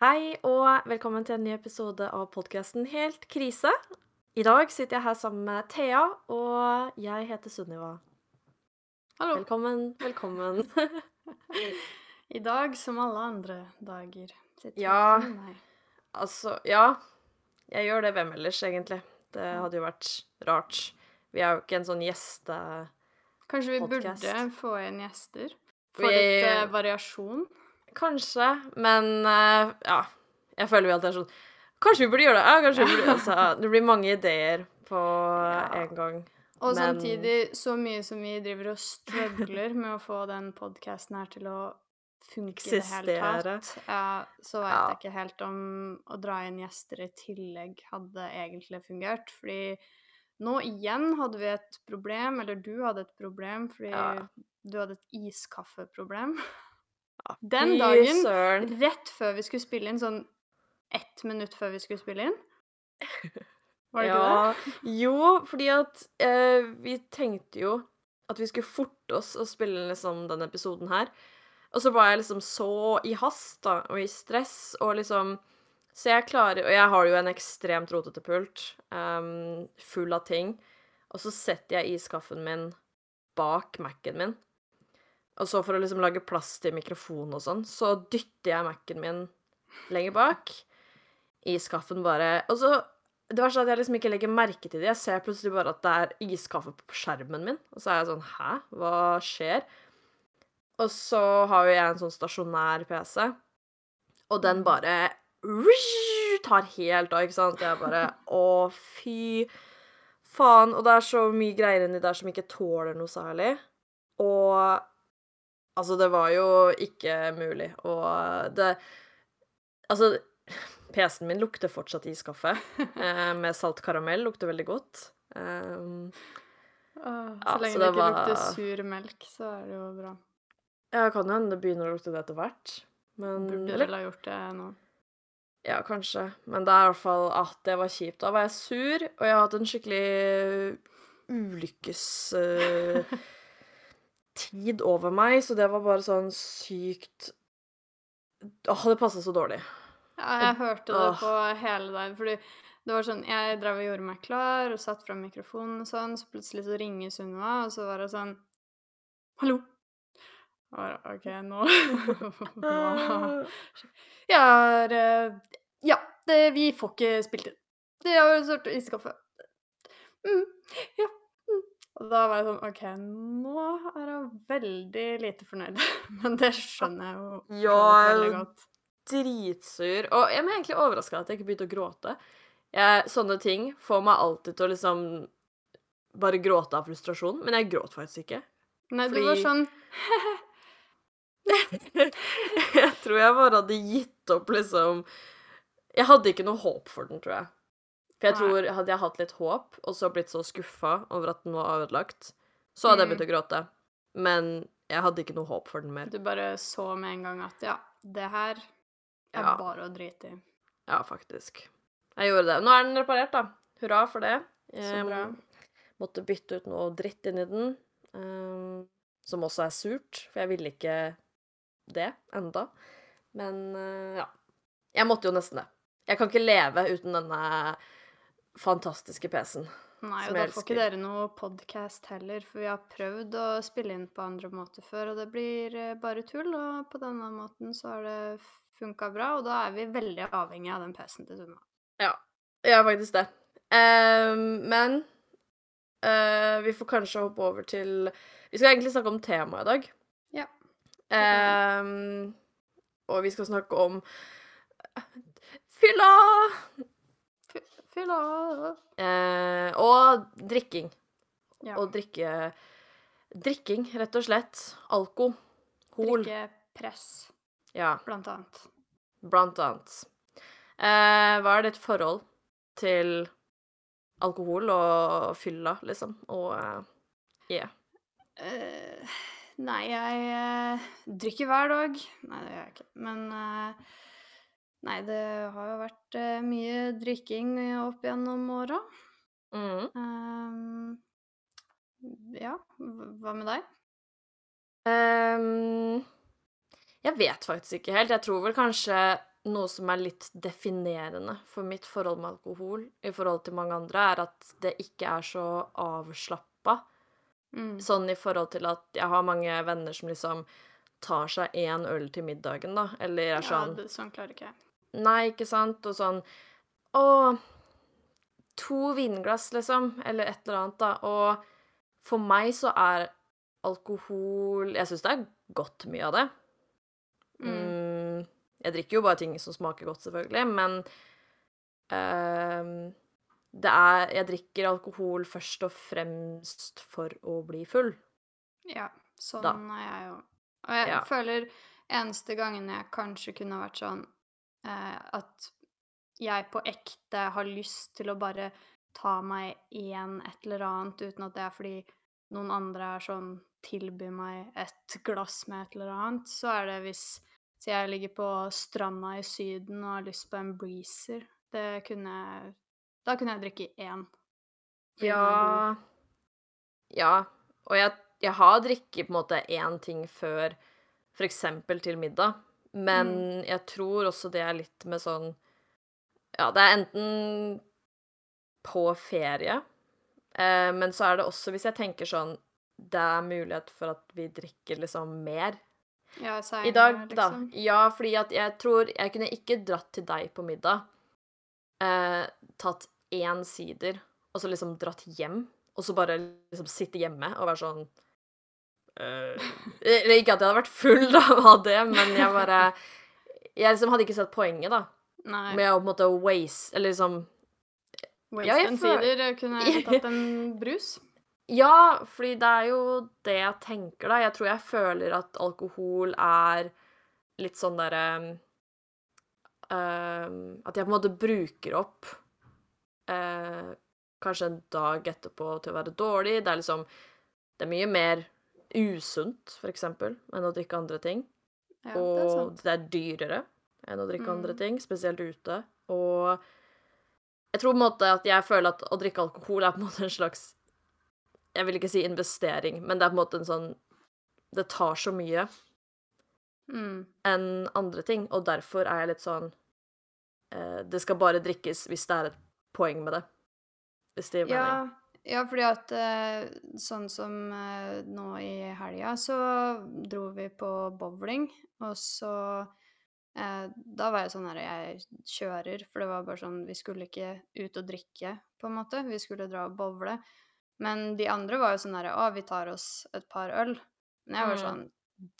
Hei og velkommen til en ny episode av podkasten Helt krise. I dag sitter jeg her sammen med Thea, og jeg heter Sunniva. Hallo. Velkommen, velkommen. I dag, som alle andre dager, sitter Ja. altså, ja. Jeg gjør det hvem ellers, egentlig. Det hadde jo vært rart. Vi er jo ikke en sånn gjeste... Kanskje vi burde få inn gjester? For Vi- litt eh, variasjon? Kanskje, men uh, ja. Jeg føler vi alltid er sånn Kanskje vi burde gjøre det? Ja, kanskje vi burde altså, Det blir mange ideer på Ja. en gang. Og Men- samtidig, så mye som vi driver og struggler med å få den podcasten her til å funke i det hele tatt, ja, så vet Ja. jeg ikke helt om å dra inn gjester i tillegg hadde egentlig fungert. Fordi nå igjen hadde vi et problem, eller du hadde et problem, fordi du hadde et iskaffeproblem. Ja, Den dagen, rett før vi skulle spille inn, sånn ett minutt før vi skulle spille inn Var det ikke det? Jo, fordi at eh, vi tenkte jo at vi skulle forte oss å spille liksom denne episoden her. Og så var jeg liksom så i hast da, og i stress, og liksom Så jeg klarer Og jeg har jo en ekstremt rotete pult, um, full av ting. Og så setter jeg iskaffen min bak Mac-en min. Og så for å liksom lage plass til mikrofon og sånn, så dytter jeg Mac-en min lenger bak. Iskaffen bare Og så Det verste er at jeg liksom ikke legger merke til det. Jeg ser plutselig bare at det er iskaffe på skjermen min. Og så er jeg sånn Hæ? Hva skjer? Og så har jo jeg en sånn stasjonær PC, og den bare tar helt av, ikke sant? Jeg bare Å, fy faen. Og det er så mye greier inni der som ikke tåler noe særlig. Og altså, det var jo ikke mulig. Og det Altså, PC-en min lukter fortsatt iskaffe. Eh, med salt karamell. Lukter veldig godt. Um, Åh, Ja, så lenge så det det ikke var- lukter sur melk, så er det jo bra. ja, kan hende det begynner å lukte det etter hvert. Men Burde vel ha gjort det nå. Ja, kanskje. Men det er i hvert fall at det var kjipt. Da var jeg sur, og jeg har hatt en skikkelig ulykkes... tid over meg, så det var bare sånn sykt Åh, det passa så dårlig. Ja, jeg hørte det på hele dagen, fordi det var sånn Jeg drev og gjorde meg klar og satt fram mikrofonen og sånn, så plutselig så ringer Sunniva, og så var det sånn Hallo? Bare, OK, nå Jeg er Ja, det, vi får ikke spilt inn. Det har jo sort iskaffe. Mm, ja. Og da var jeg sånn OK, nå er hun veldig lite fornøyd. Men det skjønner jeg jo Ja, veldig godt. dritsur. Og jeg er egentlig overraska at jeg ikke begynte å gråte. Jeg, sånne ting får meg alltid til å liksom bare gråte av frustrasjon, men jeg gråt faktisk ikke. Nei, du var Fordi- sånn jeg tror jeg bare hadde gitt opp, liksom Jeg hadde ikke noe håp for den, tror jeg. For jeg tror Hadde jeg hatt litt håp, og så blitt så skuffa over at den var ødelagt, så hadde jeg Mm. begynt å gråte. Men jeg hadde ikke noe håp for den mer. Du bare så med en gang at ja, det her er Ja. bare å drite i. Ja, faktisk. Jeg gjorde det. Nå er den reparert, da. Hurra for det. Så Jeg bra. måtte bytte ut noe dritt inni den, um, som også er surt, for jeg ville ikke det enda. Men uh, ja. Jeg måtte jo nesten det. Jeg kan ikke leve uten denne fantastiske PC-en. Nei, og da får ikke dere noe podkast heller, for vi har prøvd å spille inn på andre måter før, og det blir eh, bare tull, og på denne måten så har det funka bra, og da er vi veldig avhengig av den PC-en til Sunna. Ja, jeg er faktisk det. Um, men uh, vi får kanskje hoppe over til Vi skal egentlig snakke om temaet i dag. Ja. Um, og vi skal snakke om fylla! Fylla Eh, og drikking. Ja. Og drikke Drikking, rett og slett. Alko. Hol. Drikkepress, Ja, blant annet. blant annet. Eh, hva er ditt forhold til alkohol og fylla, liksom? Og eh, yeah. Uh, nei, jeg uh, drikker hver dag. Nei, det gjør jeg ikke. Men eh, Nei, det har jo vært eh, mye drikking opp gjennom åra. Mm. Um, ja, hva med deg? Um, jeg vet faktisk ikke helt. Jeg tror vel kanskje noe som er litt definerende for mitt forhold med alkohol i forhold til mange andre, er at det ikke er så avslappa. Mm. Sånn i forhold til at jeg har mange venner som liksom tar seg én øl til middagen, da, eller er Ja, sånn det, sånn klarer ikke jeg. Nei, ikke sant? Og sånn Å, to vinglass, liksom, eller et eller annet, da. Og for meg så er alkohol Jeg syns det er godt mye av det. Mm. Mm, jeg drikker jo bare ting som smaker godt, selvfølgelig, men uh, det er Jeg drikker alkohol først og fremst for å bli full. Ja, sånn Da. er jeg jo. Og jeg Ja. føler eneste gangen jeg kanskje kunne vært sånn at jeg på ekte har lyst til å bare ta meg igjen et eller annet, uten at det er fordi noen andre er sånn tilbyr meg et glass med et eller annet, så er det hvis så jeg ligger på stranda i Syden og har lyst på en breezer. Det kunne jeg Da kunne jeg drikke én. Fordi. Ja Ja. Og jeg, jeg har drikket på en måte én ting før, eksempel til middag, men jeg tror også det er litt med sånn Ja, det er enten på ferie, eh, men så er det også hvis jeg tenker sånn Det er mulighet for at vi drikker liksom mer Ja, i seinere, dag, da. liksom. Ja, fordi at jeg tror Jeg kunne ikke dratt til deg på middag, eh, tatt én sider, og så liksom dratt hjem, og så bare liksom sitte hjemme og være sånn Eller ikke at jeg hadde vært full av det, men jeg bare Jeg liksom hadde ikke sett poenget, da, Nei. med å på en måte waste Eller liksom Waste Ja, sider eh, kunne jeg tatt en brus. Ja, fordi det er jo det jeg tenker, da. Jeg tror jeg føler at alkohol er litt sånn derre ehm, At jeg på en måte bruker opp uh, kanskje en dag etterpå til å være dårlig. Det er liksom Det er mye mer usunt, for eksempel, enn å drikke andre ting. Ja, det er og det er dyrere enn å drikke andre Mm. ting, spesielt ute. Og jeg tror på en måte at jeg føler at å drikke alkohol er på en måte en slags Jeg vil ikke si investering, men det er på en måte en sånn Det tar så mye Mm. enn andre ting, og derfor er jeg litt sånn eh, Det skal bare drikkes hvis det er et poeng med det. Hvis det gir mening. Ja, ja, fordi at eh, sånn som eh, nå i helga, så dro vi på bowling, og så eh, Da var jeg sånn her Jeg kjører, for det var bare sånn Vi skulle ikke ut og drikke, på en måte. Vi skulle dra og bowle. Men de andre var jo sånn herre Å, vi tar oss et par øl. Men jeg var Mm. sånn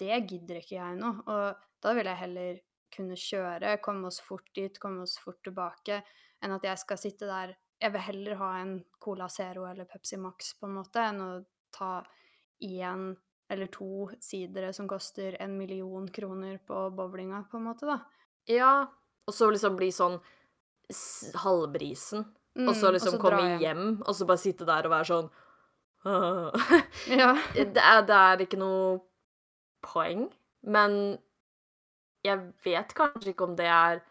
Det gidder ikke jeg nå. Og da vil jeg heller kunne kjøre, komme oss fort dit, komme oss fort tilbake, enn at jeg skal sitte der Jeg vil heller ha en Cola Zero eller Pepsi Max, på en måte, enn å ta én eller to sidere som koster en million kroner på bowlinga, på en måte, da. Ja, og så liksom bli sånn halvbrisen, halvbrisen, og så liksom liksom så komme hjem, og så bare sitte der og være sånn Ja. det, er, det er ikke noe poeng, men jeg vet kanskje ikke om det er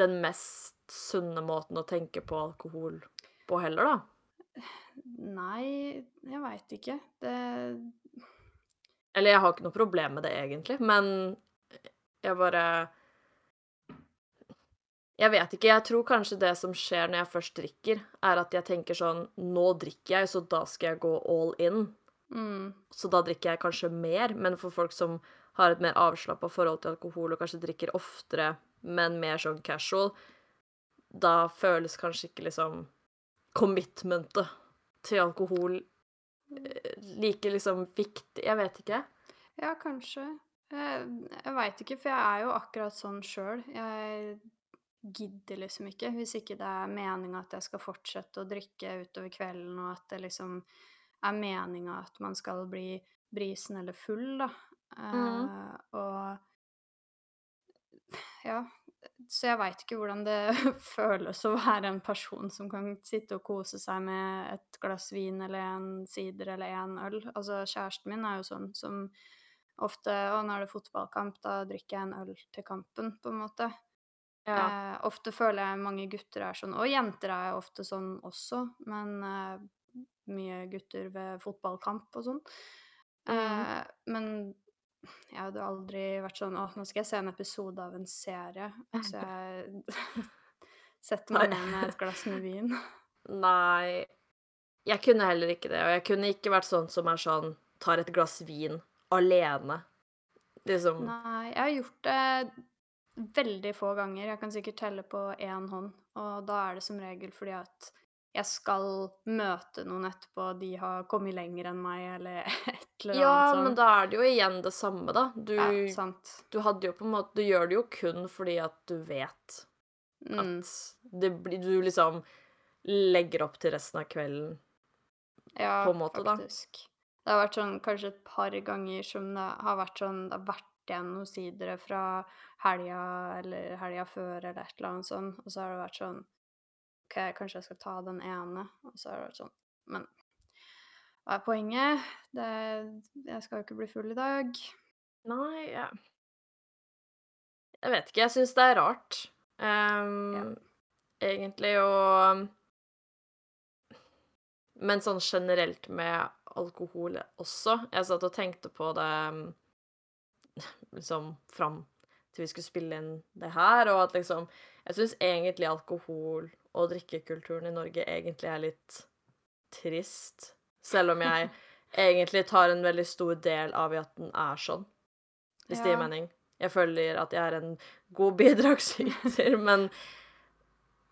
den mest sunne måten å tenke på alkohol på heller, da. Nei, jeg veit ikke. Det Eller jeg har ikke noe problem med det egentlig, men jeg bare Jeg vet ikke. Jeg tror kanskje det som skjer når jeg først drikker, er at jeg tenker sånn Nå drikker jeg, så da skal jeg gå all in. mm, Så da drikker jeg kanskje mer. Men for folk som har et mer avslappa forhold til alkohol og kanskje drikker oftere, men mer sånn casual, da føles kanskje ikke liksom commitmentet til alkohol eh, like liksom viktig. Jeg vet ikke. Ja, kanskje. Jeg, jeg veit ikke, for jeg er jo akkurat sånn sjøl. Jeg gidder liksom ikke, hvis ikke det er meninga at jeg skal fortsette å drikke utover kvelden, og at det liksom er meninga at man skal bli brisen eller full, da. Mm. Uh, og ja, så jeg veit ikke hvordan det føles å være en person som kan sitte og kose seg med et glass vin eller en sider eller en øl. Altså, kjæresten min er jo sånn som ofte Å, nå er det fotballkamp, da drikker jeg en øl til kampen, på en måte. Ja. Eh, ofte føler jeg mange gutter er sånn, og jenter er ofte sånn også, men eh, mye gutter ved fotballkamp og sånn. Mm. Eh, men jeg hadde aldri vært sånn Å, nå skal jeg se en episode av en serie. Så jeg setter meg ned med et glass med vin. Nei. Jeg kunne heller ikke det, og jeg kunne ikke vært sånn som er sånn Tar et glass vin alene. Liksom Nei, jeg har gjort det veldig få ganger. Jeg kan sikkert telle på én hånd, og da er det som regel fordi at jeg skal møte noen etterpå, de har kommet lenger enn meg, eller et eller annet sånt. Ja, men da er det jo igjen det samme, da. Du Ja, sant. du hadde jo på en måte Du gjør det jo kun fordi at du vet Mm. at det blir Du liksom legger opp til resten av kvelden. Ja, på en måte, da. faktisk. Det har vært sånn kanskje et par ganger som det har vært sånn Det har vært igjen noen sidere fra helga eller helga før eller et eller annet sånn, og så har det vært sånn OK, kanskje jeg skal ta den ene, og så har det vært sånn Men hva er poenget? Det Jeg skal jo ikke bli full i dag. Nei, ja. Jeg vet ikke. Jeg syns det er rart, ehm, egentlig, og Men sånn generelt med alkohol også. Jeg satt og tenkte på det liksom fram til vi skulle spille inn det her, og at liksom Jeg syns egentlig alkohol- og drikkekulturen i Norge egentlig er litt trist, selv om jeg egentlig tar en veldig stor del av i at den er sånn, hvis det gir mening. Jeg føler at jeg er en god bidragsyter, men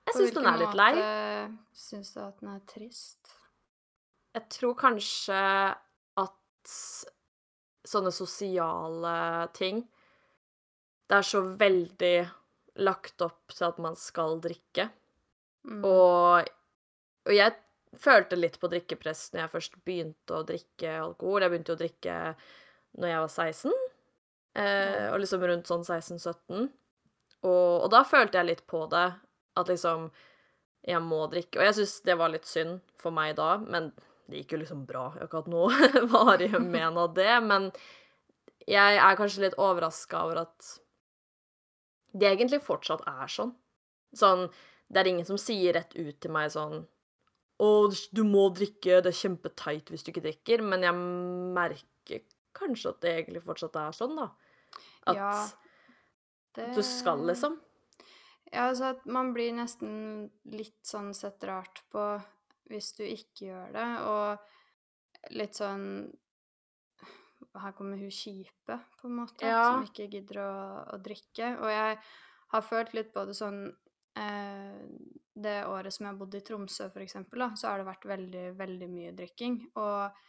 jeg På syns den er litt lei. Hvilken måte syns du at den er trist? Jeg tror kanskje at sånne sosiale ting Det er så veldig lagt opp til at man skal drikke. Mm. Og, og jeg følte litt på drikkepress når jeg først begynte å drikke alkohol. Jeg begynte jo å drikke når jeg var 16, eh, og liksom rundt sånn 16-17. Og, og da følte jeg litt på det, at liksom Jeg må drikke. Og jeg syns det var litt synd for meg da, men det gikk jo liksom bra. Jeg har ikke hatt noe varige men av det, men jeg er kanskje litt overraska over at det egentlig fortsatt er sånn. Sånn Det er ingen som sier rett ut til meg sånn Å, du må drikke, det er kjempeteit hvis du ikke drikker. Men jeg merker kanskje at det egentlig fortsatt er sånn, da. At Ja, det du skal, liksom. Ja, altså at man blir nesten litt sånn sett rart på hvis du ikke gjør det, og litt sånn Her kommer hun kjipe, på en måte, Ja. som ikke gidder å, å drikke. Og jeg har følt litt på det sånn Det året som jeg har bodd i Tromsø, for eksempel, da, så har det vært veldig, veldig mye drikking. Og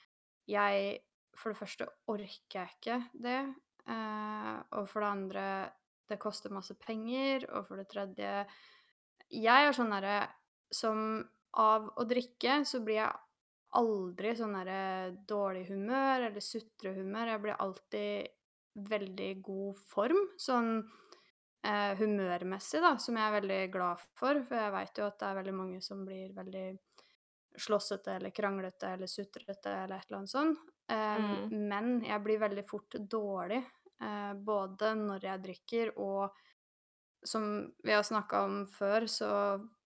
jeg For det første orker jeg ikke det. Eh, og for det andre det koster masse penger, og for det tredje Jeg er sånn derre som av å drikke så blir jeg aldri sånn derre dårlig humør eller sutrehumør. Jeg blir alltid veldig god form, sånn eh, humørmessig, da, som jeg er veldig glad for. For jeg veit jo at det er veldig mange som blir veldig slåssete eller kranglete eller sutrete eller et eller annet sånt. Eh, Mm. Men jeg blir veldig fort dårlig, eh, både når jeg drikker og som vi har snakka om før, så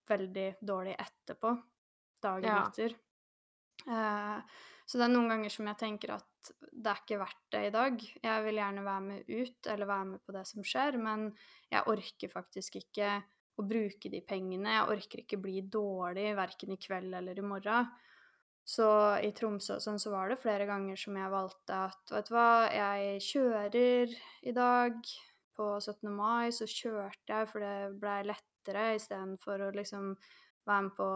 veldig dårlig etterpå. Dagen Ja. etter. Eh, så det er noen ganger som jeg tenker at det er ikke verdt det i dag. Jeg vil gjerne være med ut, eller være med på det som skjer, men jeg orker faktisk ikke å bruke de pengene. Jeg orker ikke bli dårlig verken i kveld eller i morgen. Så i Tromsø og sånn så var det flere ganger som jeg valgte at vet du hva, jeg kjører i dag. På 17. mai så kjørte jeg, for det blei lettere istedenfor å liksom være med på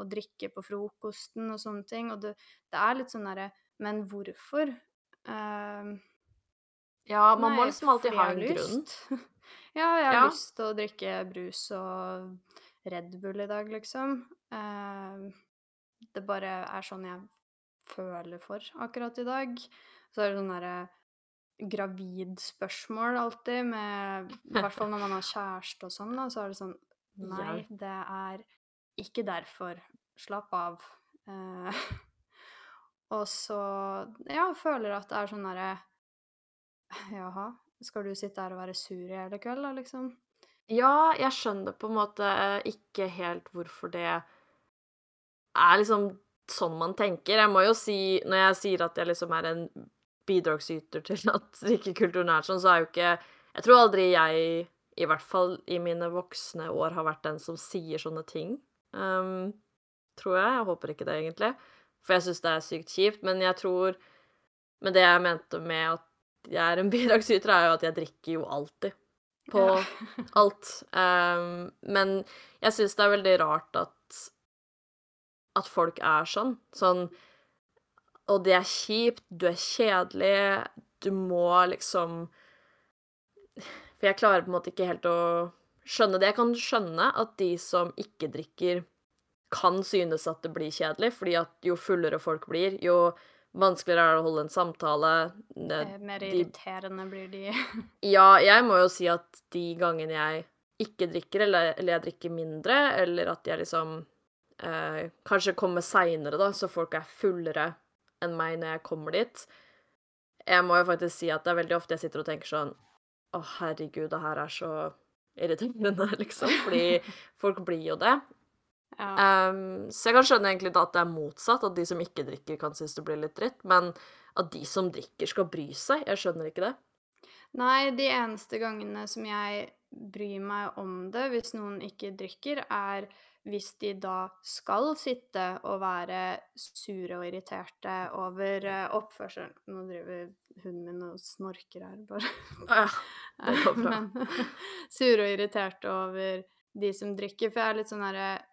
å drikke på frokosten og sånne ting. Og det, det er litt sånn derre Men hvorfor? Uh, Ja, man må liksom alltid ha en grunn. ja, jeg har Ja. lyst til å drikke brus og Red Bull i dag, liksom. Uh, det bare er sånn jeg føler for akkurat i dag. Så er det sånn derre gravidspørsmål alltid, med I hvert fall når man har kjæreste og sånn, da, så er det sånn Nei, det er ikke derfor. Slapp av. Eh, og så Ja, føler at det er sånn derre Jaha, skal du sitte her og være sur i hele kveld, da, liksom? Ja, jeg skjønner på en måte ikke helt hvorfor det er liksom sånn man tenker. Jeg må jo si, når jeg sier at jeg liksom er en bidragsyter til at drikkekulturen er sånn, så er jo ikke Jeg tror aldri jeg, i hvert fall i mine voksne år, har vært den som sier sånne ting. Um, tror jeg. Jeg håper ikke det, egentlig. For jeg syns det er sykt kjipt. Men jeg tror Men det jeg mente med at jeg er en bidragsyter, er jo at jeg drikker jo alltid. På Ja. alt. Um, men jeg syns det er veldig rart at at folk er sånn. Sånn Og det er kjipt, du er kjedelig, du må liksom For jeg klarer på en måte ikke helt å skjønne det. Jeg kan skjønne at de som ikke drikker, kan synes at det blir kjedelig, fordi at jo fullere folk blir, jo vanskeligere er det å holde en samtale. Det, Eh, Mer de irriterende blir de. ja, jeg må jo si at de gangene jeg ikke drikker, eller, eller jeg drikker mindre, eller at jeg liksom eh, kanskje kommer seinere, da, så folk er fullere enn meg når jeg kommer dit Jeg må jo faktisk si at det er veldig ofte jeg sitter og tenker sånn Å, herregud, det her er så irriterende, liksom. Fordi folk blir jo det. Ja. Um, så jeg kan skjønne egentlig da at det er motsatt, at de som ikke drikker, kan synes det blir litt dritt. Men at de som drikker, skal bry seg, jeg skjønner ikke det. Nei, de eneste gangene som jeg bryr meg om det, hvis noen ikke drikker, er hvis de da skal sitte og være sure og irriterte over eh, oppførselen Nå driver hunden min og snorker her, bare. Ja, det går bra. Men sure og irriterte over de som drikker. For jeg er litt sånn herre eh,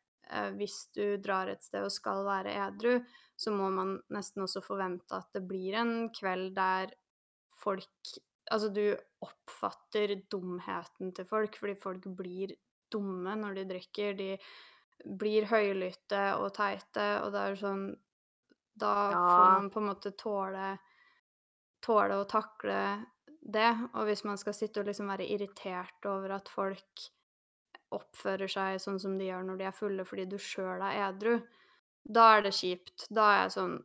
Hvis du drar et sted og skal være edru, så må man nesten også forvente at det blir en kveld der folk Altså, du oppfatter dumheten til folk, fordi folk blir dumme når de drikker. De blir høylytte og teite, og det er sånn Da Ja. får man på en måte tåle Tåle å takle det. Og hvis man skal sitte og liksom være irritert over at folk oppfører seg sånn som de gjør når de er fulle fordi du sjøl er edru, da er det kjipt. Da er jeg sånn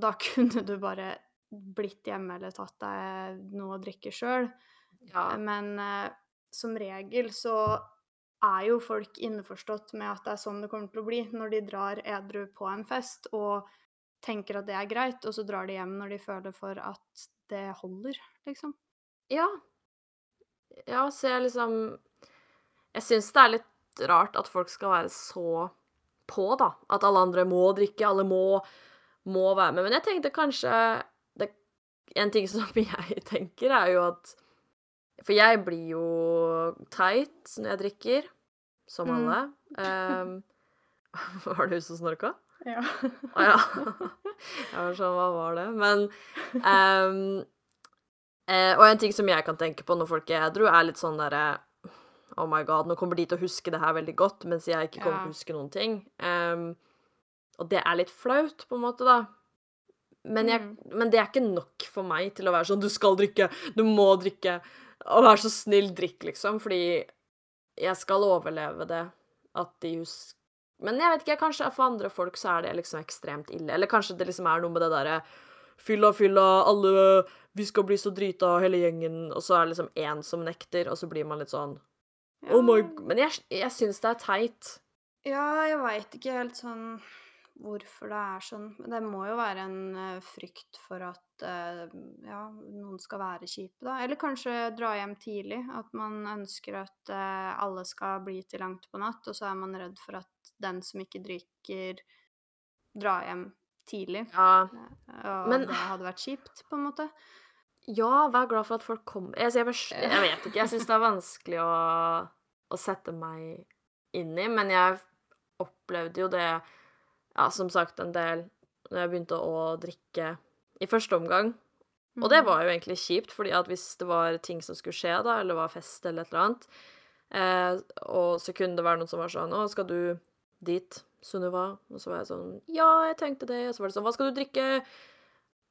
Da kunne du bare blitt hjemme eller tatt deg noe å drikke sjøl. Ja. Men eh, som regel så er jo folk innforstått med at det er sånn det kommer til å bli når de drar edru på en fest og tenker at det er greit, og så drar de hjem når de føler for at det holder, liksom. Ja. Ja, så jeg liksom Jeg syns det er litt rart at folk skal være så på, da. At alle andre må drikke, alle må, må være med. Men jeg tenkte kanskje det, En ting som jeg tenker, er jo at For jeg blir jo teit når jeg drikker. Som Mm. alle. Um, var det hun som snorka? Ja. Å ja. Jeg var sånn, hva var det? Men um, eh, Og en ting som jeg kan tenke på når folk er edru, er litt sånn derre Oh my god, nå kommer de til å huske det her veldig godt, mens jeg ikke kommer Ja. til å huske noen ting. Um, og det er litt flaut, på en måte, da. Men, jeg, Mm. men det er ikke nok for meg til å være sånn Du skal drikke, du må drikke. Og vær så snill, drikk, liksom. Fordi jeg skal overleve det. At de husker Men jeg vet ikke, kanskje for andre folk så er det liksom ekstremt ille. Eller kanskje det liksom er noe med det derre Fylla, fylla, alle Vi skal bli så drita, hele gjengen. Og så er det liksom én som nekter, og så blir man litt sånn Oh my Men jeg, jeg syns det er teit. Ja, jeg veit ikke helt sånn hvorfor det er sånn. Men det må jo være en eh, frykt for at uh, ja, noen skal være kjipe, da. Eller kanskje dra hjem tidlig. At man ønsker at uh, alle skal bli til langt på natt, og så er man redd for at den som ikke drikker, drar hjem tidlig. Ja, Og Men- det hadde vært kjipt, på en måte. Ja vær glad for at folk kommer Jeg, jeg, jeg vet ikke. Jeg syns det er vanskelig å, å sette meg inn i, men jeg opplevde jo det, ja, som sagt, en del når jeg begynte å drikke i første omgang. Og det Mm. var jo egentlig kjipt, fordi at hvis det var ting som skulle skje, da, eller var fest eller et eller annet, eh, og så kunne det være noen som var sånn 'Å, skal du dit, Sunniva?' Og så var jeg sånn 'Ja, jeg tenkte det.' Og så var det sånn 'Hva skal du drikke?'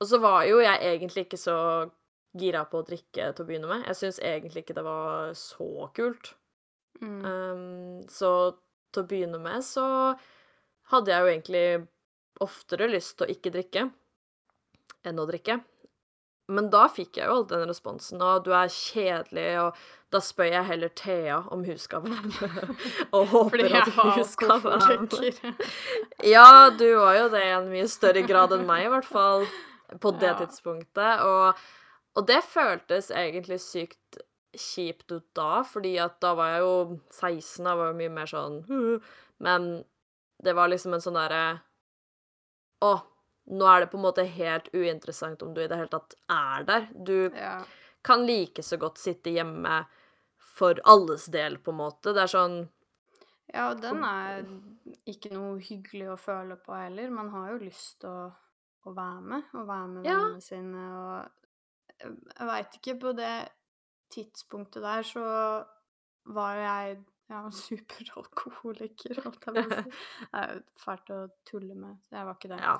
Og så var jo jeg egentlig ikke så gira på å drikke til å begynne med. Jeg syns egentlig ikke det var så kult. Mm. Um, så til å begynne med så hadde jeg jo egentlig oftere lyst til å ikke drikke enn å drikke. Men da fikk jeg jo all den responsen, og du er kjedelig, og da spør jeg heller Thea om hun skal være med, og håper at hun skal være med. Ja, du var jo det i en mye større grad enn meg, i hvert fall. på det Ja. tidspunktet, og og det føltes egentlig sykt kjipt ut da, fordi at da var jeg jo 16, da var jo mye mer sånn Men det var liksom en sånn derre Å, nå er det på en måte helt uinteressant om du i det hele tatt er der. Du Ja. kan like så godt sitte hjemme for alles del, på en måte. Det er sånn Ja, og den er ikke noe hyggelig å føle på heller. Man har jo lyst til å, å være med, og være med Ja. vennene sine, og jeg, veit ikke, på det tidspunktet der så var jeg ja, superalkoholiker, holdt jeg på å si. Det er jo fælt å tulle med, så jeg var ikke det. Ja.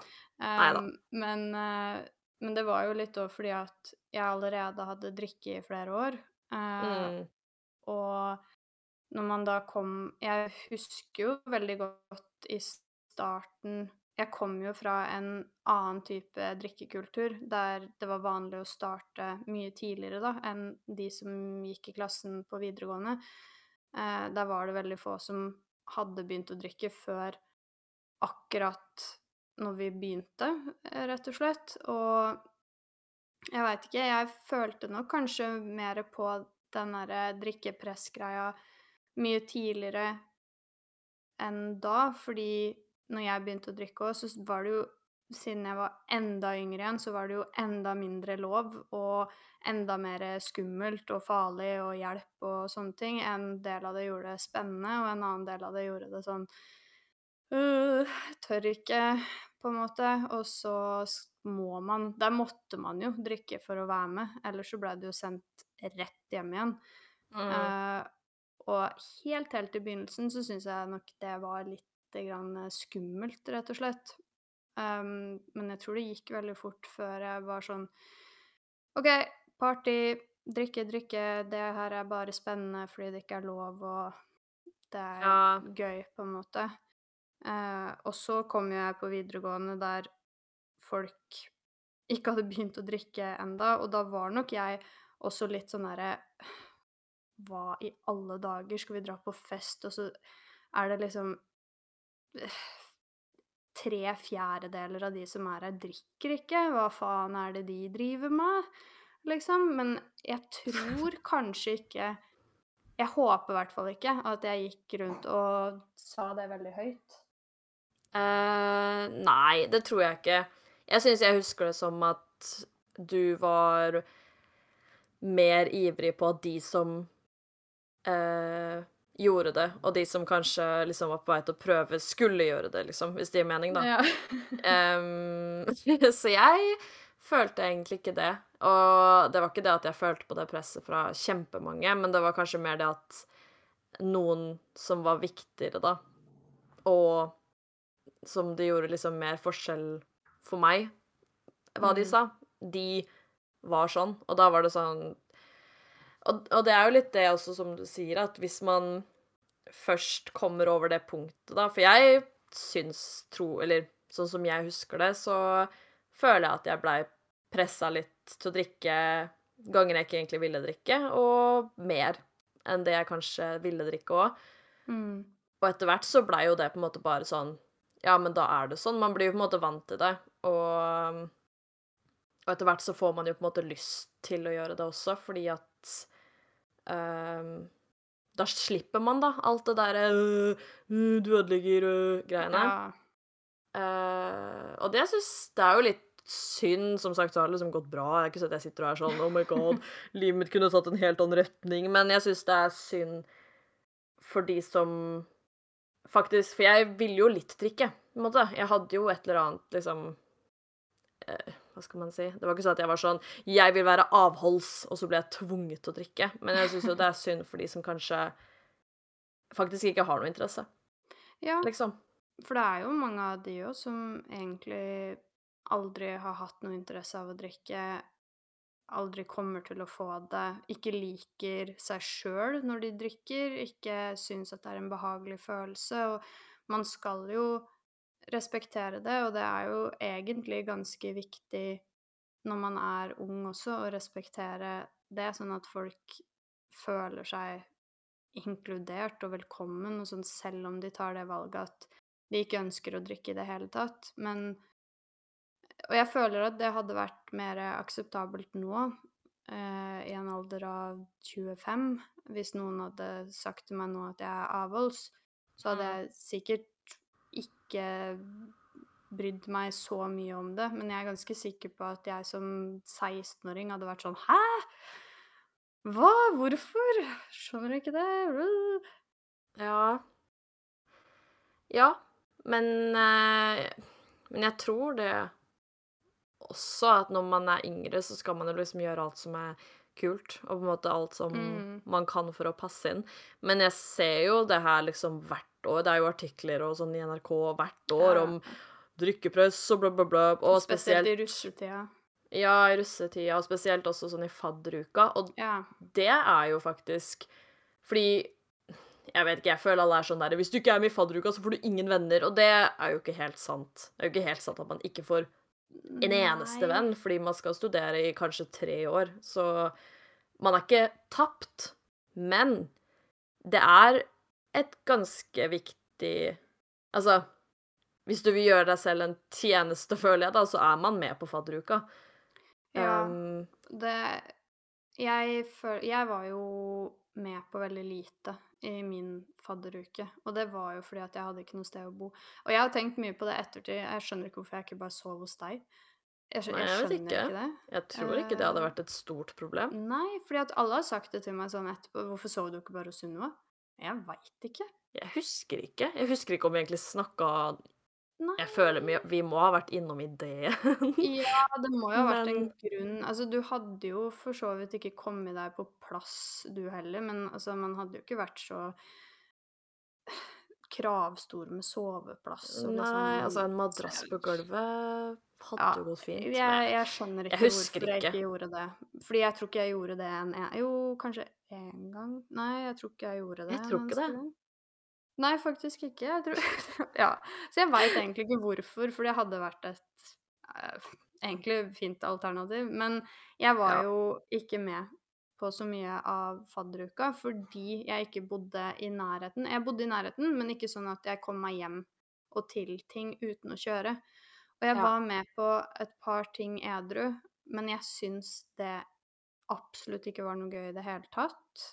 Um, men, uh, men det var jo litt òg fordi at jeg allerede hadde drikke i flere år. Uh, Mm. Og når man da kom Jeg husker jo veldig godt i starten Jeg kom jo fra en annen type drikkekultur, der det var vanlig å starte mye tidligere da, enn de som gikk i klassen på videregående. Eh, der var det veldig få som hadde begynt å drikke før akkurat når vi begynte, eh, rett og slett. Og jeg veit ikke, jeg følte nok kanskje mer på den derre drikkepress-greia mye tidligere enn da, fordi når jeg begynte å drikke òg, så var det jo Siden jeg var enda yngre igjen, så var det jo enda mindre lov og enda mer skummelt og farlig og hjelp og sånne ting. En del av det gjorde det spennende, og en annen del av det gjorde det sånn uh, Tør ikke, på en måte. Og så må man Der måtte man jo drikke for å være med, ellers så ble det jo sendt rett hjem igjen. Mm. Uh, og helt, helt i begynnelsen så syns jeg nok det var litt grann eh, skummelt, rett og slett. Um, men jeg tror det gikk veldig fort før jeg var sånn OK, party, drikke, drikke, det her er bare spennende fordi det ikke er lov, og det er Ja. gøy, på en måte. Uh, og så kom jo jeg på videregående der folk ikke hadde begynt å drikke enda, og da var nok jeg også litt sånn derre Hva i alle dager? Skal vi dra på fest, og så er det liksom Tre fjerdedeler av de som er her, drikker ikke. Hva faen er det de driver med? Liksom. Men jeg tror kanskje ikke Jeg håper i hvert fall ikke at jeg gikk rundt og sa det veldig høyt. Uh, nei, det tror jeg ikke. Jeg syns jeg husker det som at du var mer ivrig på at de som eh, gjorde det, og de som kanskje liksom var på vei til å prøve, skulle gjøre det, liksom, hvis det gir mening, da. Ja. um, så jeg følte egentlig ikke det. Og det var ikke det at jeg følte på det presset fra kjempemange, men det var kanskje mer det at noen som var viktigere, da, og som det gjorde liksom mer forskjell for meg, hva de Mm. sa, de var sånn. Og da var det sånn og, og det er jo litt det også, som du sier, at hvis man først kommer over det punktet, da For jeg syns, tro Eller sånn som jeg husker det, så føler jeg at jeg blei pressa litt til å drikke ganger jeg ikke egentlig ville drikke, og mer enn det jeg kanskje ville drikke òg. Mm. Og etter hvert så blei jo det på en måte bare sånn Ja, men da er det sånn. Man blir jo på en måte vant til det. Og, og etter hvert så får man jo på en måte lyst til å gjøre det også, fordi at ehm, Da slipper man, da, alt det derre øh, øh, Du ødelegger øh, greiene. Ja. Uh, og det syns Det er jo litt synd. Som sagt så har det liksom gått bra. Det er ikke sånn at jeg sitter og er sånn Oh my god, livet mitt kunne tatt en helt annen retning. Men jeg syns det er synd for de som faktisk For jeg ville jo litt drikke, på en måte. Jeg hadde jo et eller annet, liksom eh, Hva skal man si? Det var ikke sånn at jeg var sånn Jeg vil være avholds, og så ble jeg tvunget til å drikke. Men jeg syns jo det er synd for de som kanskje faktisk ikke har noe interesse, ja. liksom. For det er jo mange av de òg som egentlig aldri har hatt noe interesse av å drikke, aldri kommer til å få det, ikke liker seg sjøl når de drikker, ikke syns at det er en behagelig følelse, og man skal jo respektere det, og det er jo egentlig ganske viktig når man er ung også, å respektere det, sånn at folk føler seg inkludert og velkommen, og sånn selv om de tar det valget at de ikke ønsker å drikke i det hele tatt. Men Og jeg føler at det hadde vært mer akseptabelt nå, eh, i en alder av 25, hvis noen hadde sagt til meg nå at jeg er avholds, så hadde Mm. jeg sikkert ikke brydd meg så mye om det, men jeg er ganske sikker på at jeg som 16-åring hadde vært sånn Hæ?! Hva? Hvorfor? Skjønner du ikke det. Ja. Ja, men eh, Men jeg tror det også at når man er yngre, så skal man jo liksom gjøre alt som er kult, og på en måte alt som Mm. man kan for å passe inn. Men jeg ser jo det her liksom hvert år. Det er jo artikler og sånn i NRK hvert år Ja. om drikkepress og bla, bla, bla. Og Spesielt spesielt i russetida. Ja, i russetida, og spesielt også sånn i fadderuka. Og Ja. det er jo faktisk Fordi Jeg vet ikke, jeg føler alle er sånn der Hvis du ikke er med i fadderuka, så får du ingen venner. Og det er jo ikke helt sant. Det er jo ikke helt sant at man ikke får en eneste Nei. venn, fordi man skal studere i kanskje tre år. Så man er ikke tapt. Men det er et ganske viktig Altså, hvis du vil gjøre deg selv en tjeneste, føler jeg, da, så er man med på fadderuka. Ja. Um, Det jeg, føl, jeg var jo med på veldig lite i min fadderuke. Og det var jo fordi at jeg hadde ikke noe sted å bo. Og jeg har tenkt mye på det ettertid. Jeg skjønner ikke hvorfor jeg ikke bare sov hos deg. Jeg, skjønner, Nei, jeg vet ikke. ikke det. jeg tror ikke det hadde Eh, vært et stort problem. Nei, fordi at alle har sagt det til meg sånn etterpå. Hvorfor sov du ikke bare hos Sunniva? Jeg veit ikke. Jeg husker ikke. Jeg husker ikke om vi egentlig snakka Nei. Jeg føler vi, vi må ha vært innom ideen. Ja, det må jo ha vært en grunn Altså, du hadde jo for så vidt ikke kommet deg på plass, du heller, men altså, man hadde jo ikke vært så kravstor med soveplass liksom Nei, altså en madrass på gulvet hadde Ja, jo gått fint. Jeg, jeg skjønner ikke Jeg hvorfor hvorfor jeg ikke. ikke gjorde det. Fordi jeg tror ikke jeg gjorde det en en Jo, kanskje én gang? Nei, jeg tror ikke jeg gjorde det. Jeg tror ikke det. gang. Nei, faktisk ikke. Jeg tror Ja. Så jeg veit egentlig ikke hvorfor, for det hadde vært et uh, egentlig fint alternativ. Men jeg var Ja. jo ikke med på så mye av fadderuka fordi jeg ikke bodde i nærheten. Jeg bodde i nærheten, men ikke sånn at jeg kom meg hjem og til ting uten å kjøre. Og jeg Ja. var med på et par ting edru, men jeg syns det absolutt ikke var noe gøy i det hele tatt.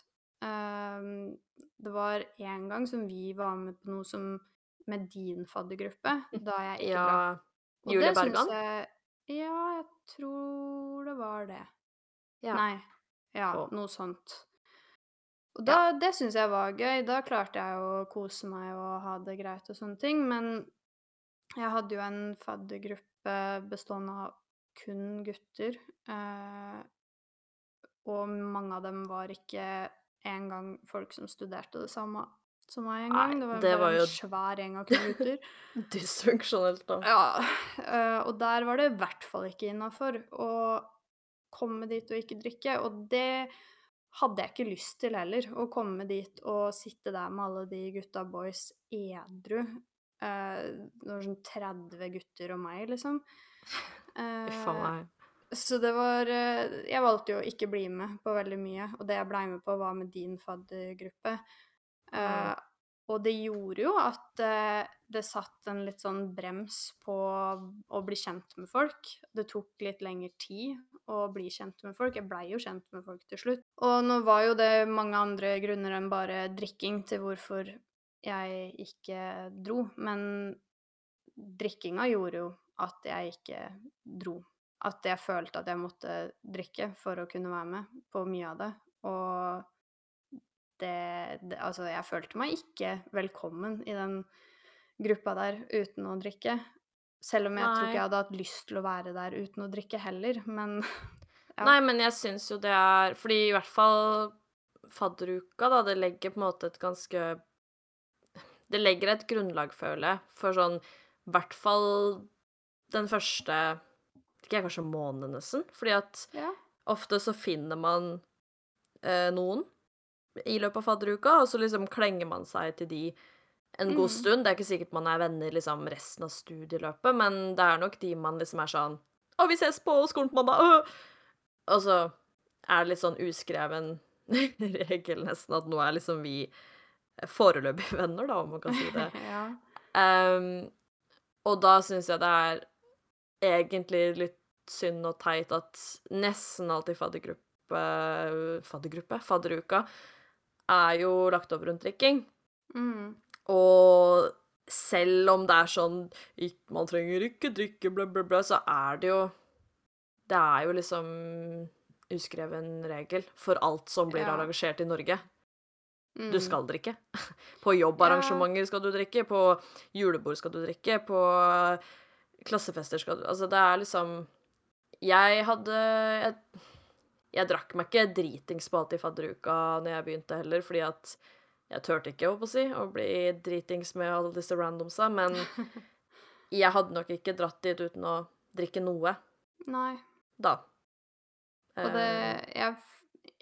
Um, det var en gang som vi var med på noe som med din faddergruppe, da jeg ikke Ja. var Og Julie Bergan? jeg Ja, jeg tror det var det. Ja. Nei. Ja, Og- noe sånt. Og da, det syns jeg var gøy. Da klarte jeg å kose meg og ha det greit og sånne ting. Men jeg hadde jo en faddergruppe bestående av kun gutter. Eh, og mange av dem var ikke engang folk som studerte det samme som meg Nei, engang. Det var det var jo- en svær gjeng av kun gutter. Dysfunksjonelt, da. Ja, eh, og der var det i hvert fall ikke innafor å komme dit og ikke drikke. Og det hadde jeg ikke lyst til heller, å komme dit og sitte der med alle de gutta boys edru. Uh, det var sånn 30 gutter og meg, liksom. Uh, a Eh, meg. så det var eh, Jeg valgte jo å ikke bli med på veldig mye, og det jeg blei med på, var med din faddergruppe. Uh. Og det gjorde jo at eh, det satt en litt sånn brems på å bli kjent med folk. Det tok litt lengre tid å bli kjent med folk. Jeg blei jo kjent med folk til slutt. Og nå var jo det mange andre grunner enn bare drikking til hvorfor jeg ikke dro, men drikkinga gjorde jo at jeg ikke dro. At jeg følte at jeg måtte drikke for å kunne være med på mye av det. Og det, det Altså, jeg følte meg ikke velkommen i den gruppa der uten å drikke. Selv om jeg tror ikke jeg hadde hatt lyst til å være der uten å drikke heller, men ja. Nei, men jeg syns jo det er Fordi i hvert fall fadderuka, da, det legger på en måte et ganske Det legger et grunnlag, føler jeg, for sånn I hvert fall den første Ikke jeg, kanskje måneden, nesten. Fordi at ja. ofte så finner man eh, noen i løpet av fadderuka, og så liksom klenger man seg til de en god mm. stund. Det er ikke sikkert man er venner liksom resten av studieløpet, men det er nok de man liksom er sånn Å, vi ses på skolen på mandag! Øh! Og så er det litt sånn uskreven regel nesten at nå er liksom vi foreløpige venner, da, om man kan si det. ja. um, og da syns jeg det er egentlig litt synd og teit at nesten alltid faddergruppe Faddergruppe? Fadderuka er jo lagt over rundt drikking. Mm. Og selv om det er sånn Man trenger ikke drikke, bla, bla, bla, så er det jo Det er jo liksom uskreven regel for alt som blir Ja. arrangert i Norge. Mm. Du skal drikke. På jobbarrangementer skal du drikke, på julebord skal du drikke, på klassefester skal du Altså, det er liksom Jeg hadde Jeg, jeg drakk meg ikke dritings på alt i fadderuka når jeg begynte heller, fordi at jeg turte ikke, å si, å bli dritings med alle disse randomsa, men jeg hadde nok ikke dratt dit uten å drikke noe Nei. da. Og det Eh, jeg,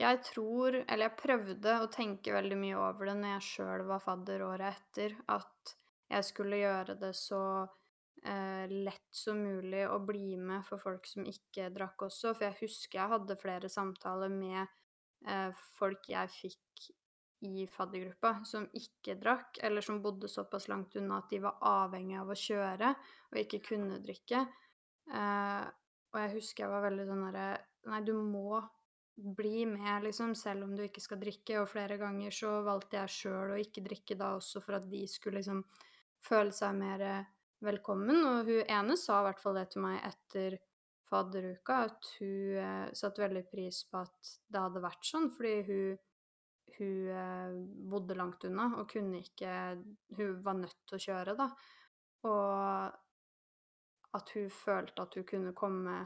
jeg tror Eller jeg prøvde å tenke veldig mye over det når jeg sjøl var fadder året etter, at jeg skulle gjøre det så lett som mulig å bli med for folk som ikke drakk også. For jeg husker jeg hadde flere samtaler med eh, folk jeg fikk i faddergruppa som ikke drakk, eller som bodde såpass langt unna at de var avhengig av å kjøre og ikke kunne drikke. Eh, og jeg husker jeg var veldig sånn herre Nei, du må bli med, liksom, selv om du ikke skal drikke. Og flere ganger så valgte jeg sjøl å ikke drikke da også for at de skulle liksom føle seg mer eh, velkommen. Og hun ene sa i hvert fall det til meg etter fadderuka, at hun eh, satte veldig pris på at det hadde vært sånn, fordi hun hun eh, bodde langt unna og kunne ikke Hun var nødt til å kjøre, da. Og at hun følte at hun kunne komme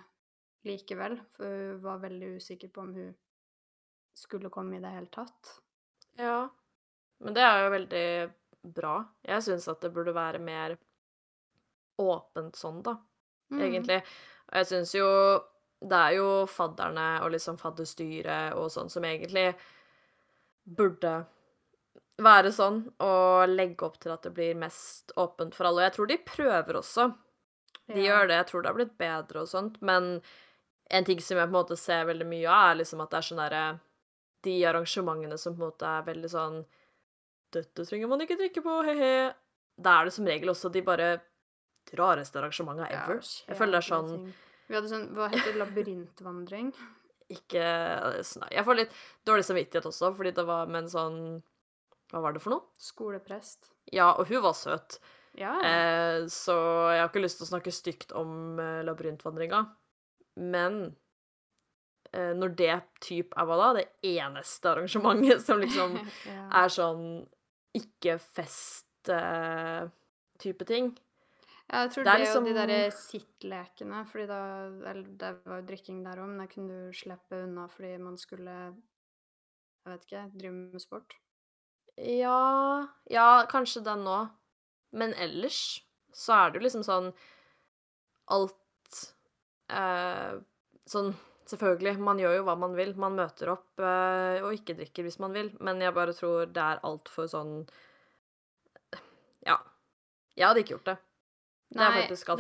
likevel, for hun var veldig usikker på om hun skulle komme i det hele tatt. Ja. Men det er jo veldig bra. Jeg syns at det burde være mer åpent sånn, da, Mm. egentlig. Og jeg syns jo det er jo fadderne og liksom fadderstyret og sånn som egentlig burde være sånn og legge opp til at det blir mest åpent for alle. Og jeg tror de prøver også. De Ja. gjør det. Jeg tror det har blitt bedre og sånt, men en ting som jeg på en måte ser veldig mye av, er liksom at det er sånn derre De arrangementene som på en måte er veldig sånn Dette trenger man ikke drikke på, he-he. Da er det som regel også de bare rareste arrangementene Ja, ever. jeg føler det er sånn. Vi hadde sånn Hva heter det? Labyrintvandring? ikke sånn- Jeg får litt dårlig samvittighet også, fordi det var med en sånn Hva var det for noe? Skoleprest. Ja, og hun var søt. Ja. Eh, så jeg har ikke lyst til å snakke stygt om eh, labyrintvandringa. Men eh, når det typ er hva da? Det eneste arrangementet som liksom ja. er sånn ikke-fest-type ting. Ja, jeg tror Det det, er liksom- og de derre sittlekene, fordi da Eller det var jo drikking der òg, men da kunne du slippe unna fordi man skulle Jeg vet ikke, drive med sport. Ja Ja, kanskje den òg. Men ellers så er det jo liksom sånn Alt eh, Sånn Selvfølgelig, man gjør jo hva man vil. Man møter opp eh, og ikke drikker hvis man vil, men jeg bare tror det er altfor sånn Ja. Jeg hadde ikke gjort det.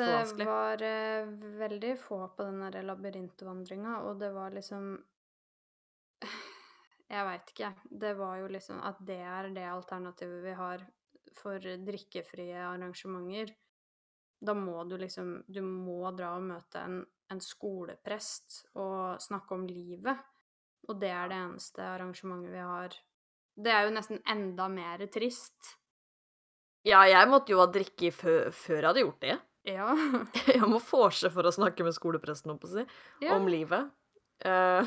Det er vanskelig. det var eh, veldig få på den derre labyrintvandringa, og det var liksom Jeg veit ikke. Det var jo liksom at det er det alternativet vi har for drikkefrie arrangementer. Da må du liksom Du må dra og møte en, en skoleprest og snakke om livet. Og det er det eneste arrangementet vi har. Det er jo nesten enda mer trist. Ja, jeg måtte jo ha drikke før, før jeg hadde gjort det. Ja. Jeg må vorse for å snakke med skolepresten, om, si. ja. om livet. Uh,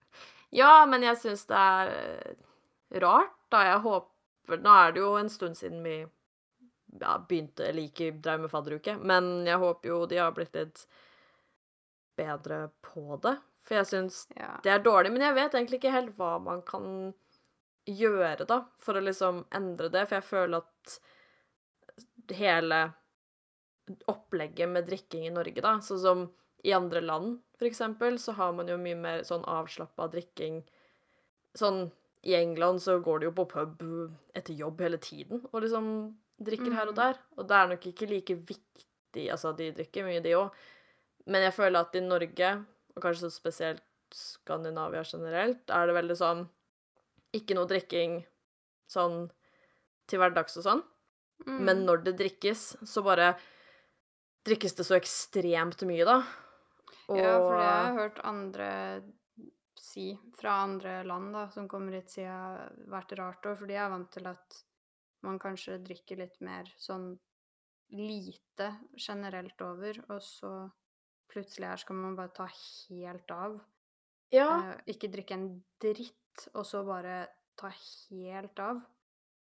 ja, men jeg syns det er eh, rart, da. Jeg håper Nå er det jo en stund siden vi ja, begynte eller ikke drev med fadderuke, men jeg håper jo de har blitt litt bedre på det. For jeg syns ja. det er dårlig, men jeg vet egentlig ikke helt hva man kan gjøre, da, for å liksom endre det, for jeg føler at hele opplegget med drikking i Norge, da, sånn som i andre land, for eksempel, så har man jo mye mer sånn avslappa drikking Sånn i England så går de jo på pub etter jobb hele tiden og liksom drikker her og Mm. der, og det er nok ikke like viktig Altså, de drikker mye, de òg, men jeg føler at i Norge, og kanskje så spesielt Skandinavia generelt, er det veldig sånn Ikke noe drikking sånn til hverdags og sånn. Mm. Men når det drikkes, så bare drikkes det så ekstremt mye, da. Ja, for det har jeg hørt andre si fra andre land da, som kommer hit, siden, har vært rart òg, for de er vant til at man kanskje drikker litt mer sånn lite generelt over, og så plutselig her skal man bare ta helt av. Ja. Eh, ikke drikke en dritt, og så bare ta helt av.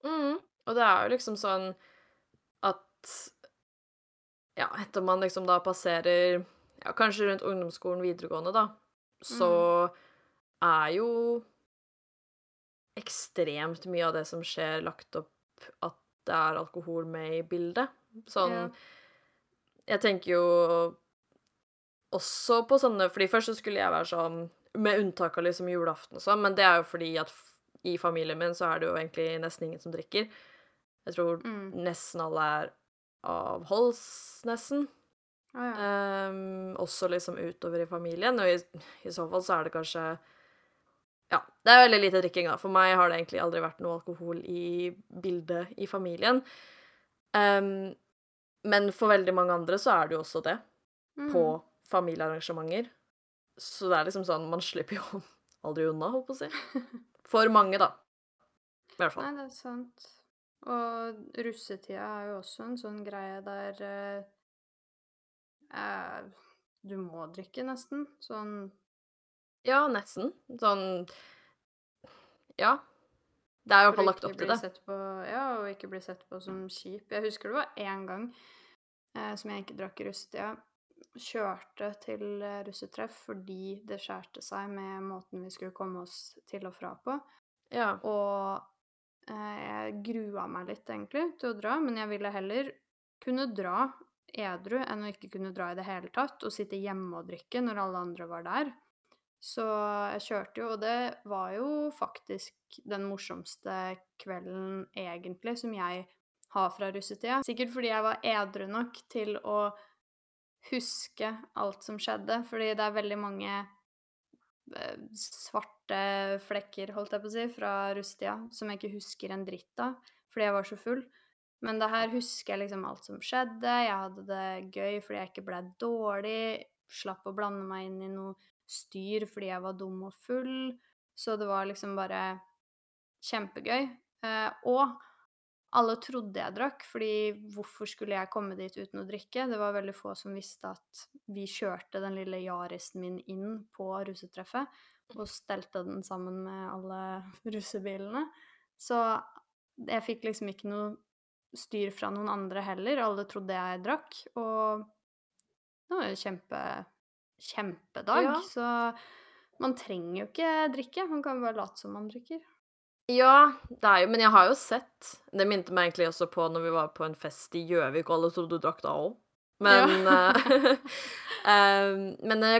Mhm. Og det er jo liksom sånn at Ja, etter man liksom da passerer ja, kanskje rundt ungdomsskolen, videregående, da, så er jo ekstremt mye av det som skjer, lagt opp at det er alkohol med i bildet. Sånn Ja. Jeg tenker jo også på sånne fordi først så skulle jeg være sånn Med unntak av liksom julaften og sånn, men det er jo fordi at i familien min så er det jo egentlig nesten ingen som drikker. Jeg tror Mm. nesten alle er avholds, nesten. Ah, ja. um, også liksom utover i familien, og i i så fall så er det kanskje Ja, det er veldig lite drikking, da. For meg har det egentlig aldri vært noe alkohol i bildet i familien. Um, men for veldig mange andre så er det jo også det, på Mhm. familiearrangementer. Så det er liksom sånn Man slipper jo aldri unna, holdt på å si. For mange, da. I hvert fall. Nei, det er sant. Og russetida er jo også en sånn greie der eh, eh, du må drikke, nesten. Sånn Ja, nesten. Sånn Ja. Det er jo iallfall lagt opp til det. på Ja, og ikke bli sett på som kjip. Jeg husker det var én gang eh, som jeg ikke drakk i russetida. Kjørte til eh, russetreff fordi det skjærte seg med måten vi skulle komme oss til og fra på. Ja. Og jeg grua meg litt egentlig til å dra, men jeg ville heller kunne dra edru enn å ikke kunne dra i det hele tatt, og sitte hjemme og drikke når alle andre var der. Så jeg kjørte jo, og det var jo faktisk den morsomste kvelden egentlig som jeg har fra russetida. Sikkert fordi jeg var edru nok til å huske alt som skjedde, fordi det er veldig mange eh, svarte flekker, holdt jeg på å si, fra rusttida, som jeg ikke husker en dritt av fordi jeg var så full. Men det her husker jeg liksom alt som skjedde. Jeg hadde det gøy fordi jeg ikke ble dårlig. Slapp å blande meg inn i noe styr fordi jeg var dum og full. Så det var liksom bare kjempegøy. Eh, og alle trodde jeg drakk, fordi hvorfor skulle jeg komme dit uten å drikke? Det var veldig få som visste at vi kjørte den lille Yarisen min inn på russetreffet og stelte den sammen med alle russebilene. Så jeg fikk liksom ikke noe styr fra noen andre heller. Alle trodde jeg drakk, og det var jo kjempe kjempedag. Ja. Så man trenger jo ikke drikke, man kan bare late som man drikker. Ja, det er jo Men jeg har jo sett Det minte meg egentlig også på når vi var på en fest i Gjøvik, og alle trodde du drakk da òg. Men eh, em, Men det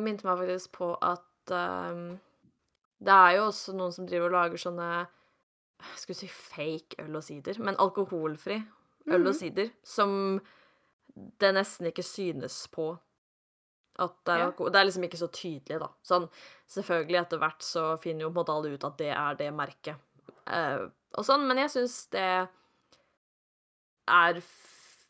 minte meg faktisk på at em, det er jo også noen som driver og lager sånne jeg skulle si fake øl og sider, men alkoholfri øl og Mhm. sider, som det nesten ikke synes på at det er Ja. Det er liksom ikke så tydelig, da. Sånn, selvfølgelig, etter hvert så finner jo på en måte alle ut at det er det merket, Uh, og sånn, men jeg syns det er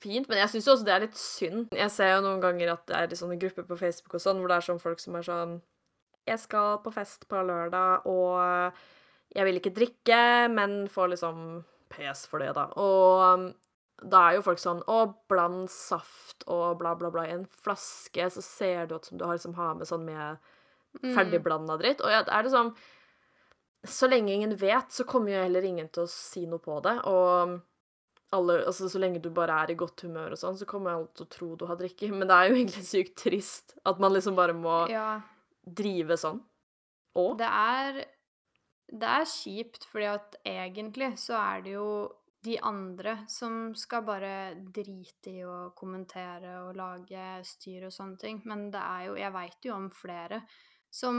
fint. Men jeg syns også det er litt synd. Jeg ser jo noen ganger at det er i sånne grupper på Facebook og sånn, hvor det er sånn folk som er sånn Jeg skal på fest på lørdag, og jeg vil ikke drikke, men får liksom pes for det, da. Og da er jo folk sånn Å, bland saft og bla, bla, bla i en flaske, så ser det ut som du har liksom har med sånn med Mm. ferdigblanda dritt. Og jeg, er det sånn Så lenge ingen vet, så kommer jo heller ingen til å si noe på det. Og alle, altså, så lenge du bare er i godt humør og sånn, så kommer alle til å tro du har drikket. Men det er jo egentlig sykt trist at man liksom bare må Ja. drive sånn. Og Det er Det er kjipt, fordi at egentlig så er det jo de andre som skal bare drite i å kommentere og lage styr og sånne ting. Men det er jo Jeg veit jo om flere som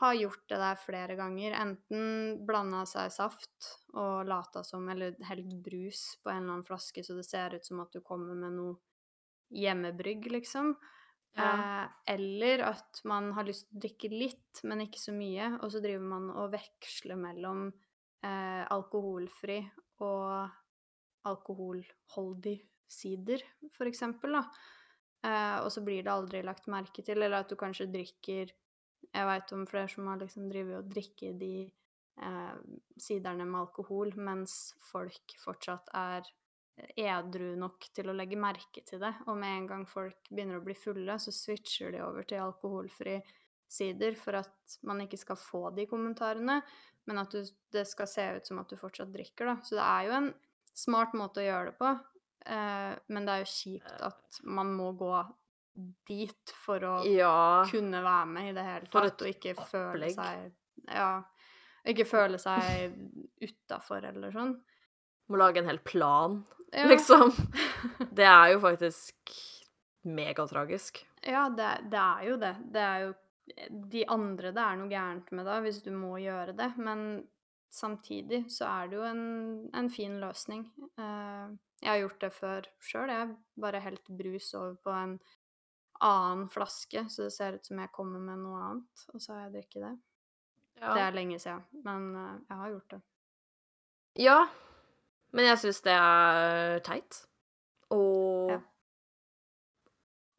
har gjort det der flere ganger. Enten blanda seg saft og lata som Eller helt brus på en eller annen flaske så det ser ut som at du kommer med noe hjemmebrygg, liksom. Ja. Eh, eller at man har lyst til å drikke litt, men ikke så mye, og så driver man og veksler mellom eh, alkoholfri og alkoholholdig sider, for eksempel, da. Eh, og så blir det aldri lagt merke til, eller at du kanskje drikker Jeg veit om flere som har liksom drevet og drikket de eh, siderne med alkohol, mens folk fortsatt er edru nok til å legge merke til det. Og med en gang folk begynner å bli fulle, så switcher de over til alkoholfri sider for at man ikke skal få de kommentarene, men at du, det skal se ut som at du fortsatt drikker, da. Så det er jo en smart måte å gjøre det på, eh, men det er jo kjipt at man må gå dit for å Ja. kunne være med i det hele tatt, og ikke føle opplegg. seg Ja. Ikke føle seg utafor eller sånn. Må lage en hel plan, Ja. liksom. Det er jo faktisk megatragisk. Ja, det, det er jo det. Det er jo de andre det er noe gærent med da, hvis du må gjøre det. Men samtidig så er det jo en, en fin løsning. Eh, jeg har gjort det før sjøl. Jeg bare helt brus over på en annen flaske, så det ser ut som jeg kommer med noe annet, og så har jeg drukket det. Ja. Det er lenge siden, men eh, jeg har gjort det. ja. Men jeg syns det er teit. Og Ja.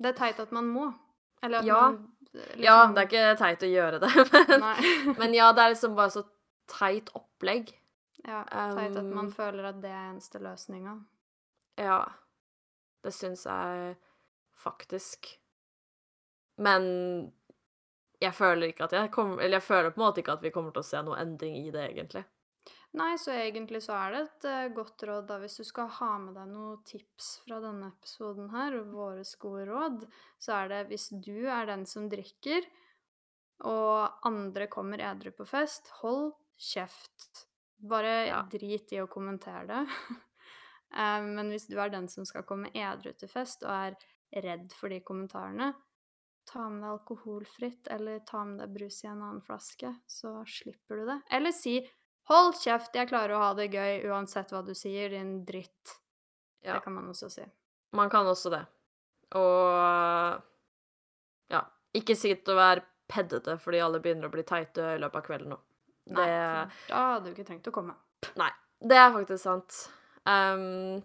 Det er teit at man må. Eller at Ja. man liksom Ja, det er ikke teit å gjøre det, men, men ja, det er liksom bare så teit opplegg. ja, teit at man Um, føler at det er eneste løsninga. Ja. Det syns jeg faktisk. Men jeg føler ikke at jeg kommer Eller jeg føler på en måte ikke at vi kommer til å se noe endring i det, egentlig. Nei, så egentlig så er det et eh, godt råd da, hvis du skal ha med deg noen tips fra denne episoden her, og våre gode råd, så er det hvis du er den som drikker, og andre kommer edru på fest, hold kjeft. Bare Ja. drit i å kommentere det. Eh, Men hvis du er den som skal komme edru til fest, og er redd for de kommentarene, ta med deg alkoholfritt, eller ta med deg brus i en annen flaske, så slipper du det. Eller si 'hold kjeft, jeg klarer å ha det gøy uansett hva du sier, din dritt'. Ja. Det kan man også si. Man kan også det. Og ja, ikke sitt og vær peddete fordi alle begynner å bli teite i løpet av kvelden nå. Det, Nei, da hadde du ikke trengt å komme. nei, det er faktisk sant. Um...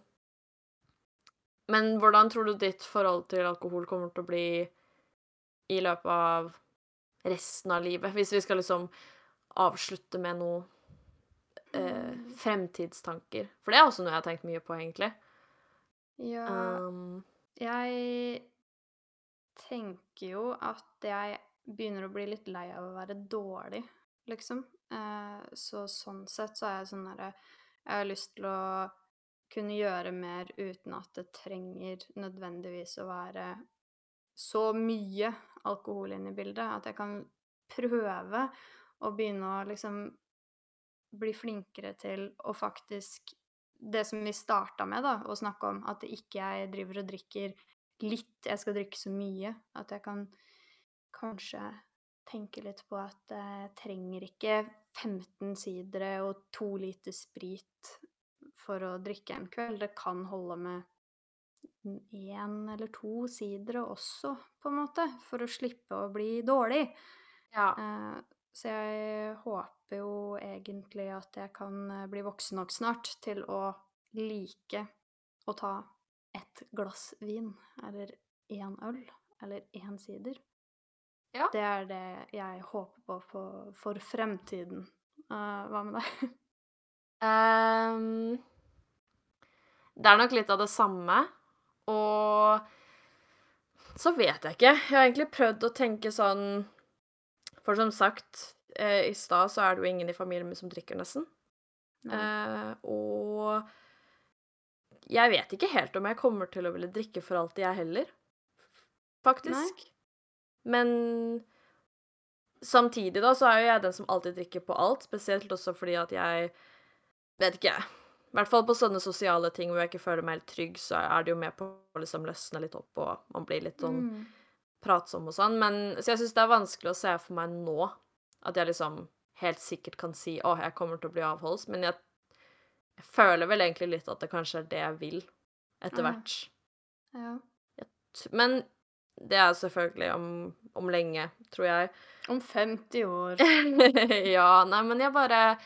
men hvordan tror du ditt forhold til alkohol kommer til å bli i løpet av resten av livet? Hvis vi skal liksom avslutte med noe eh, fremtidstanker. For det er også noe jeg har tenkt mye på, egentlig. Ja, Um, jeg tenker jo at jeg begynner å bli litt lei av å være dårlig, liksom. Eh, så sånn sett så er jeg sånn derre Jeg har lyst til å kunne gjøre mer uten at det trenger nødvendigvis å være så mye alkohol inn i bildet. At jeg kan prøve å begynne å liksom bli flinkere til å faktisk Det som vi starta med, da, å snakke om, at ikke jeg driver og drikker litt, jeg skal drikke så mye. At jeg kan kanskje tenke litt på at jeg trenger ikke 15 sidere og to liter sprit for å drikke en kveld. Det kan holde med én eller to sidere også, på en måte, for å slippe å bli dårlig. ja. Eh, Så jeg håper jo egentlig at jeg kan eh, bli voksen nok snart til å like å ta ett glass vin, eller én øl, eller én sider. Ja. Det er det jeg håper på for, for fremtiden. Uh, hva med deg? um, det er nok litt av det samme, og så vet jeg ikke. Jeg har egentlig prøvd å tenke sånn For som sagt, i stad så er det jo ingen i familien min som drikker, nesten. Eh, og jeg vet ikke helt om jeg kommer til å ville drikke for alltid, jeg heller. Faktisk. Men samtidig, da, så er jo jeg den som alltid drikker på alt. Spesielt også fordi at jeg Vet ikke, jeg. I hvert fall på sånne sosiale ting hvor jeg ikke føler meg helt trygg, så er det jo med på å liksom løsne litt opp, og man blir litt sånn Mm. pratsom og sånn. Men så jeg syns det er vanskelig å se for meg nå at jeg liksom helt sikkert kan si å, jeg kommer til å bli avholds, men jeg, jeg føler vel egentlig litt at det kanskje er det jeg vil etter Ja. hvert. Ja. Men det er selvfølgelig om, om lenge, tror jeg. Om 50 år. ja, nei, men jeg bare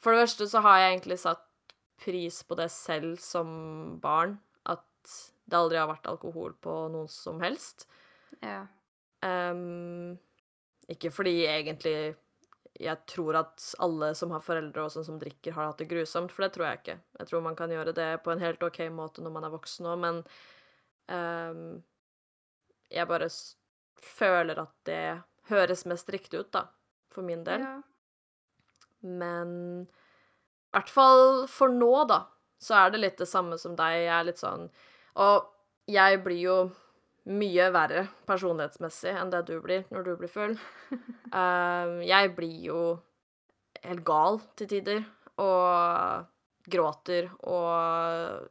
For det første så har jeg egentlig satt pris på det selv som barn. At det aldri har vært alkohol på noen som helst. Ja. Ehm, ikke fordi egentlig jeg tror at alle som har foreldre og sånn som drikker, har hatt det grusomt, for det tror jeg ikke. Jeg tror man kan gjøre det på en helt OK måte når man er voksen òg, men um, jeg bare føler at det høres mest riktig ut, da, for min del. ja. Men i hvert fall for nå, da, så er det litt det samme som deg. Jeg er litt sånn Og jeg blir jo mye verre personlighetsmessig enn det du blir når du blir full. Um, jeg blir jo helt gal til tider og gråter og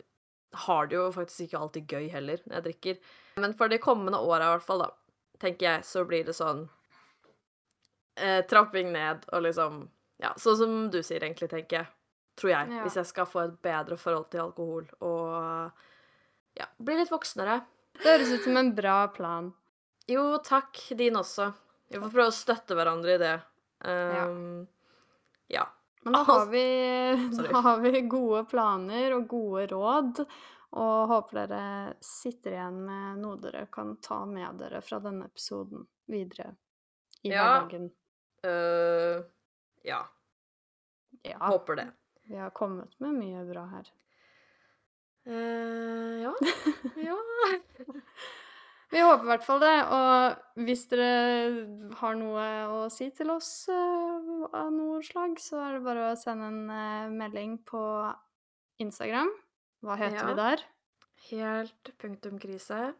har det jo faktisk ikke alltid gøy heller når jeg drikker. Men for de kommende åra i hvert fall, da, tenker jeg, så blir det sånn eh, trapping ned og liksom Ja, sånn som du sier, egentlig, tenker jeg. Tror jeg. Ja. Hvis jeg skal få et bedre forhold til alkohol og ja, bli litt voksnere. Det høres ut som en bra plan. Jo, takk. Din også. Vi får prøve å støtte hverandre i det. Um, ja. Men da Altså- har vi, da har vi gode planer og gode råd, og håper dere sitter igjen med noe dere kan ta med dere fra denne episoden videre i Ja. hverdagen. Uh, ja. Ja, Håper det. vi har kommet med mye bra her. Eh, ja. Ja. Vi håper i hvert fall det, og hvis dere har noe å si til oss uh, av noe slag, så er det bare å sende en uh, melding på Instagram. Hva heter Ja. vi der? Helt punktum krise,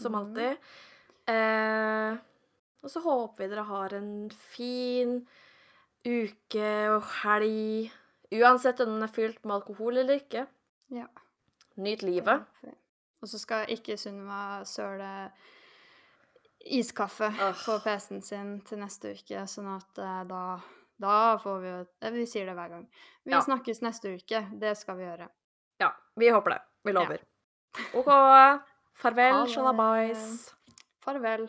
som mm. alltid. Eh, og så håper vi dere har en fin uke og helg. Uansett om den er fylt med alkohol eller ikke. Ja. Nyt livet. Og så skal ikke Sunniva søle iskaffe på PC-en sin til neste uke, sånn at eh, da, da får vi jo eh, Vi sier det hver gang. Vi Ja. snakkes neste uke. Det skal vi gjøre. Ja, vi håper det. Vi lover. OK. Farvel, shalabais. Farvel.